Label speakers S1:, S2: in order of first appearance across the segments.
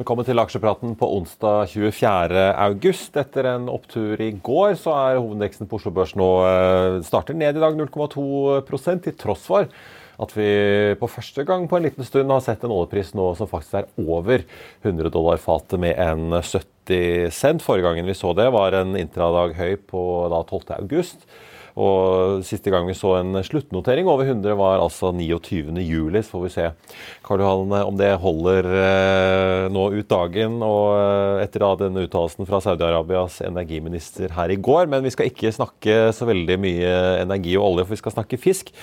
S1: Velkommen til aksjepraten på onsdag 24. august. Etter en opptur i går, så er hovedindeksen på Oslo Børs nå eh, starter ned i dag 0,2 til tross for at vi på første gang på en liten stund har sett en oljepris nå som faktisk er over 100 dollar fatet med en 70 cent. Forrige gangen vi så det, var en intradag høy på da 12. august. Og Siste gang vi så en sluttnotering over 100, var altså 29. juli. Så får vi se Karl Johan, om det holder eh, nå ut dagen og eh, etter da denne uttalelsen fra Saudi-Arabias energiminister her i går. Men vi skal ikke snakke så veldig mye energi og olje, for vi skal snakke fisk.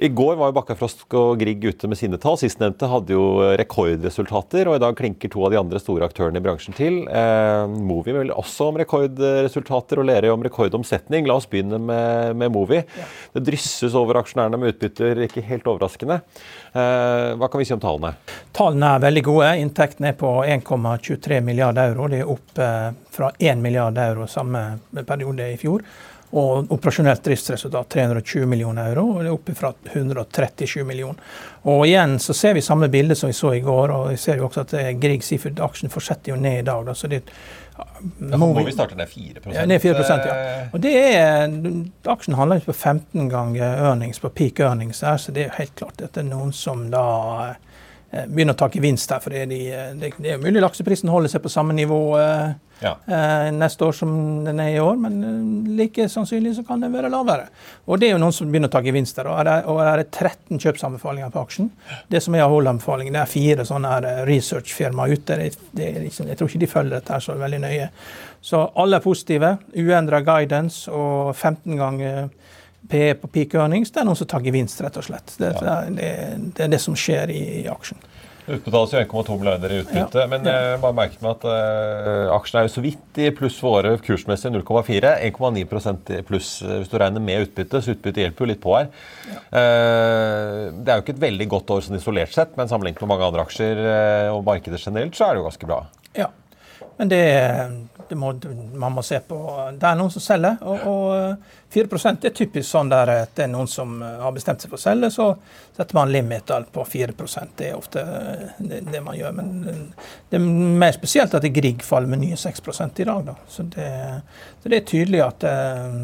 S1: I går var jo Bakkafrost og Grieg ute med sine tall. Sistnevnte hadde jo rekordresultater, og i dag klinker to av de andre store aktørene i bransjen til. Eh, Movi vel også om rekordresultater og Lerøy om rekordomsetning. La oss begynne med, med Movi. Ja. Det drysses over aksjonærene med utbytter, ikke helt overraskende. Eh, hva kan vi si om tallene?
S2: Tallene er veldig gode. Inntektene er på 1,23 milliarder euro. Det er opp eh, fra 1 milliard euro samme periode i fjor. Og operasjonelt driftsresultat 320 millioner euro, og det er oppe fra 137 millioner. Og igjen så ser vi samme bilde som vi så i går, og vi ser jo også at eh, Grieg Seafood-aksjen fortsetter jo ned i dag. Da, så det,
S1: må vi starte ned 4
S2: ja, ned 4% ja. Og det er, Aksjen handler ikke på 15 ganger earnings, på peak earnings her, så det er jo helt klart at det er noen som da eh, begynner å ta gevinst her. For det, de, det, det er mulig lakseprisen holder seg på samme nivå. Eh, ja. eh, neste år som den er i år, men eh, like sannsynlig så kan den være lavere. Og det er jo noen som begynner å ta gevinster. Og er det, og er det 13 kjøpsanbefalinger på aksjen. Det som er holdanbefaling, det er fire sånne eh, researchfirmaer ute. Det, det liksom, jeg tror ikke de følger dette her så veldig nøye. Så alle er positive. Uendra guidance og 15 ganger PE på peak earnings. Det er noen som tar gevinst, rett og slett. Det, ja. det, det er det som skjer i, i aksjen.
S1: Utbetales jo 1,2 milliarder i utbytte. Ja. Men jeg bare merket meg at uh, aksjen er jo så vidt i pluss for året kursmessig 0,4. 1,9 i pluss eh, hvis du regner med utbytte, så utbytte hjelper jo litt på her. Ja. Uh, det er jo ikke et veldig godt år sånn isolert sett, men sammenlignet med mange andre aksjer uh, og markedet generelt, så er det jo ganske bra.
S2: Ja, men det, det må, man må se på Det er noen som selger. og, og 4% er typisk sånn der at det er noen som eh, har bestemt seg for å selge, så setter man limiter på 4 Det er ofte eh, det, det, man gjør. Men det er mer spesielt at Grieg faller med nye 6% i dag. Da. Så, det, så det er tydelig at eh,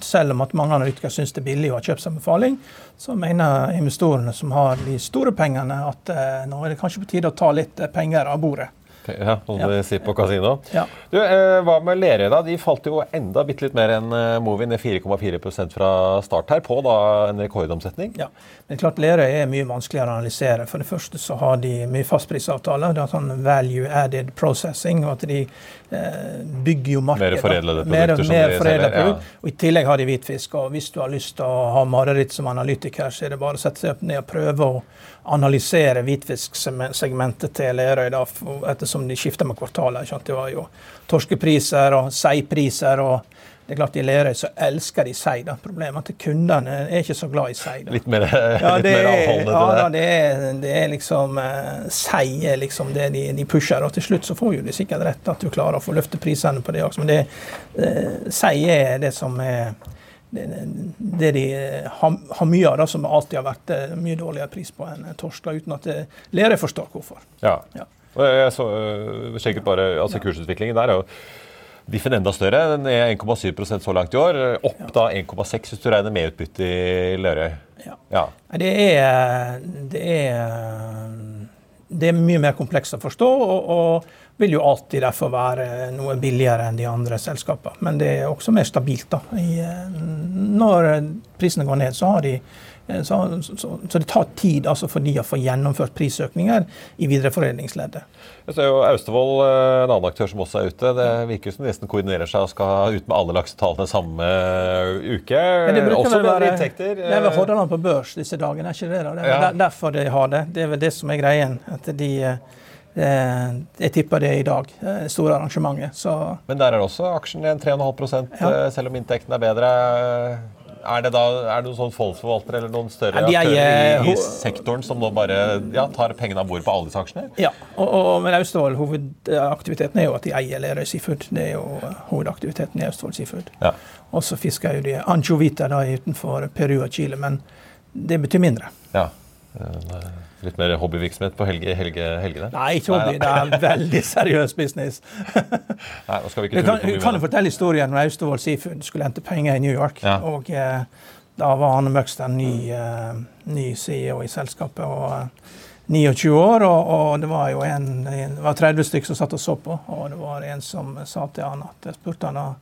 S2: selv om at mange analytikere syns det er billig å ha kjøpsanbefaling, så mener investorene som har de store pengene, at nå er det kanskje på tide å ta litt penger av bordet.
S1: Ja, som ja. sier på kasino. Ja. Du, eh, Hva med Lerøy, da? De falt jo enda bitte litt mer enn Movin. Movi, ned 4,4% fra start her, på da en rekordomsetning.
S2: Ja, men klart Lerøy er mye vanskeligere å analysere. For det første så har de mye fastprisavtaler. Det er sånn value added processing. og at de eh, bygger jo markedet.
S1: Mer foredlede produkter. Mer, mer foredlede
S2: produkt, ja. Og I tillegg har de hvitfisk. og Hvis du har lyst til å ha mareritt som analytiker, så er det bare å sette seg opp ned og prøve å analysere hvitfisksegmentet til Lerøy, da, ettersom de skifter med kvartaler. Det var jo torskepriser og seipriser. og det er klart I Lerøy så elsker de sei. da. Problemet at kundene er ikke så glad i sei. da.
S1: Litt mer, ja, litt mer avholdende?
S2: Ja, det er, det er liksom uh, Sei er liksom det de, de, pusher. Og til slutt så får jo de sikkert rett at du klarer å få løfte prisene på det også. Men det, uh, sei er det som er det de eh, har, har, mye av, da, som alltid har vært eh, mye dårligere pris på enn torsk, uten at Lerøy forstår hvorfor.
S1: Ja. ja. Jeg så, sjekket eh, bare, altså Kursutviklingen der er jo Diffen enda større. Den er 1,7% så langt i år. Opp ja. da 1,6 hvis du regner med utbytte i Lerøy.
S2: Ja. ja. Det, er, det, er, det er mye mer komplekst å forstå. og, og vil jo alltid derfor være noe billigere enn de andre selskapene. Men det er også mer stabilt. da. I, eh, når prisene går ned, så har de så, så, så, det tar tid altså, for de å få gjennomført prisøkninger i videreforedlingsleddet.
S1: Jeg ser jo Austevoll, eh, en annen aktør som også er ute. Det virker som de nesten koordinerer seg og skal ut med alle laksetallene samme uke.
S2: Men det
S1: også
S2: med være,
S1: inntekter.
S2: Det er vel Hordaland på børs disse dagene, er ikke det? da? Det er ja. derfor de har det. Det er vel det som er greien. at de Eh, jeg tipper det i dag. det store arrangementet. Så.
S1: Men der er det også aksjen igjen 3,5 ja. Eh, selv om inntekten er bedre. Er det da er det noen sånn fondsforvaltere eller noen større ja, aktører i, i, sektoren som nå bare ja, tar pengene av bordet på alle disse aksjene?
S2: Ja, og, og, men Austevoll, hovedaktiviteten er jo at de eier Lerøy Seafood. Det er jo hovedaktiviteten i Austevoll Seafood. Ja. Og så fisker jo de anchovita utenfor Peru og Chile, men det betyr mindre.
S1: Ja. Litt mer hobbyvirksomhet på helge, helge, helgene?
S2: Nei, ikke hobby. Det er veldig seriøs business.
S1: Nei, nå skal vi ikke
S2: jeg kan, jeg kan fortelle historien når Austevoll Seafood skulle hente penger i New York. Ja. og eh, Da var Anne Møgstad ny, eh, ny CEO i selskapet. og eh, 29 år, og, og, det var jo en, en, det var 30 stykker som satt og så på. Og det var en som sa til han at jeg spurte han,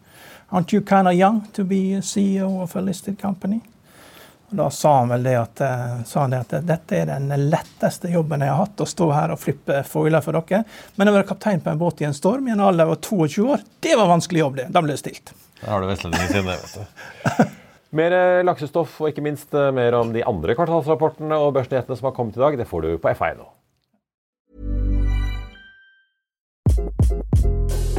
S2: Aren't you kind of young to be CEO of a listed company? Da sa han vel det at, eh, sa det at dette er den letteste jobben jeg har hatt, å stå her og flippe foiler for dere. Men å være kaptein på en båt i en storm i en alder av 22 år, det var vanskelig jobb, det. Da ble det stilt.
S1: Da har du vestlendingen sin, det, vet du. Mer eh, laksestoff og ikke minst eh, mer om de andre kvartalsrapportene og børsnyhetene som har kommet i dag, det får du på FA1 nå.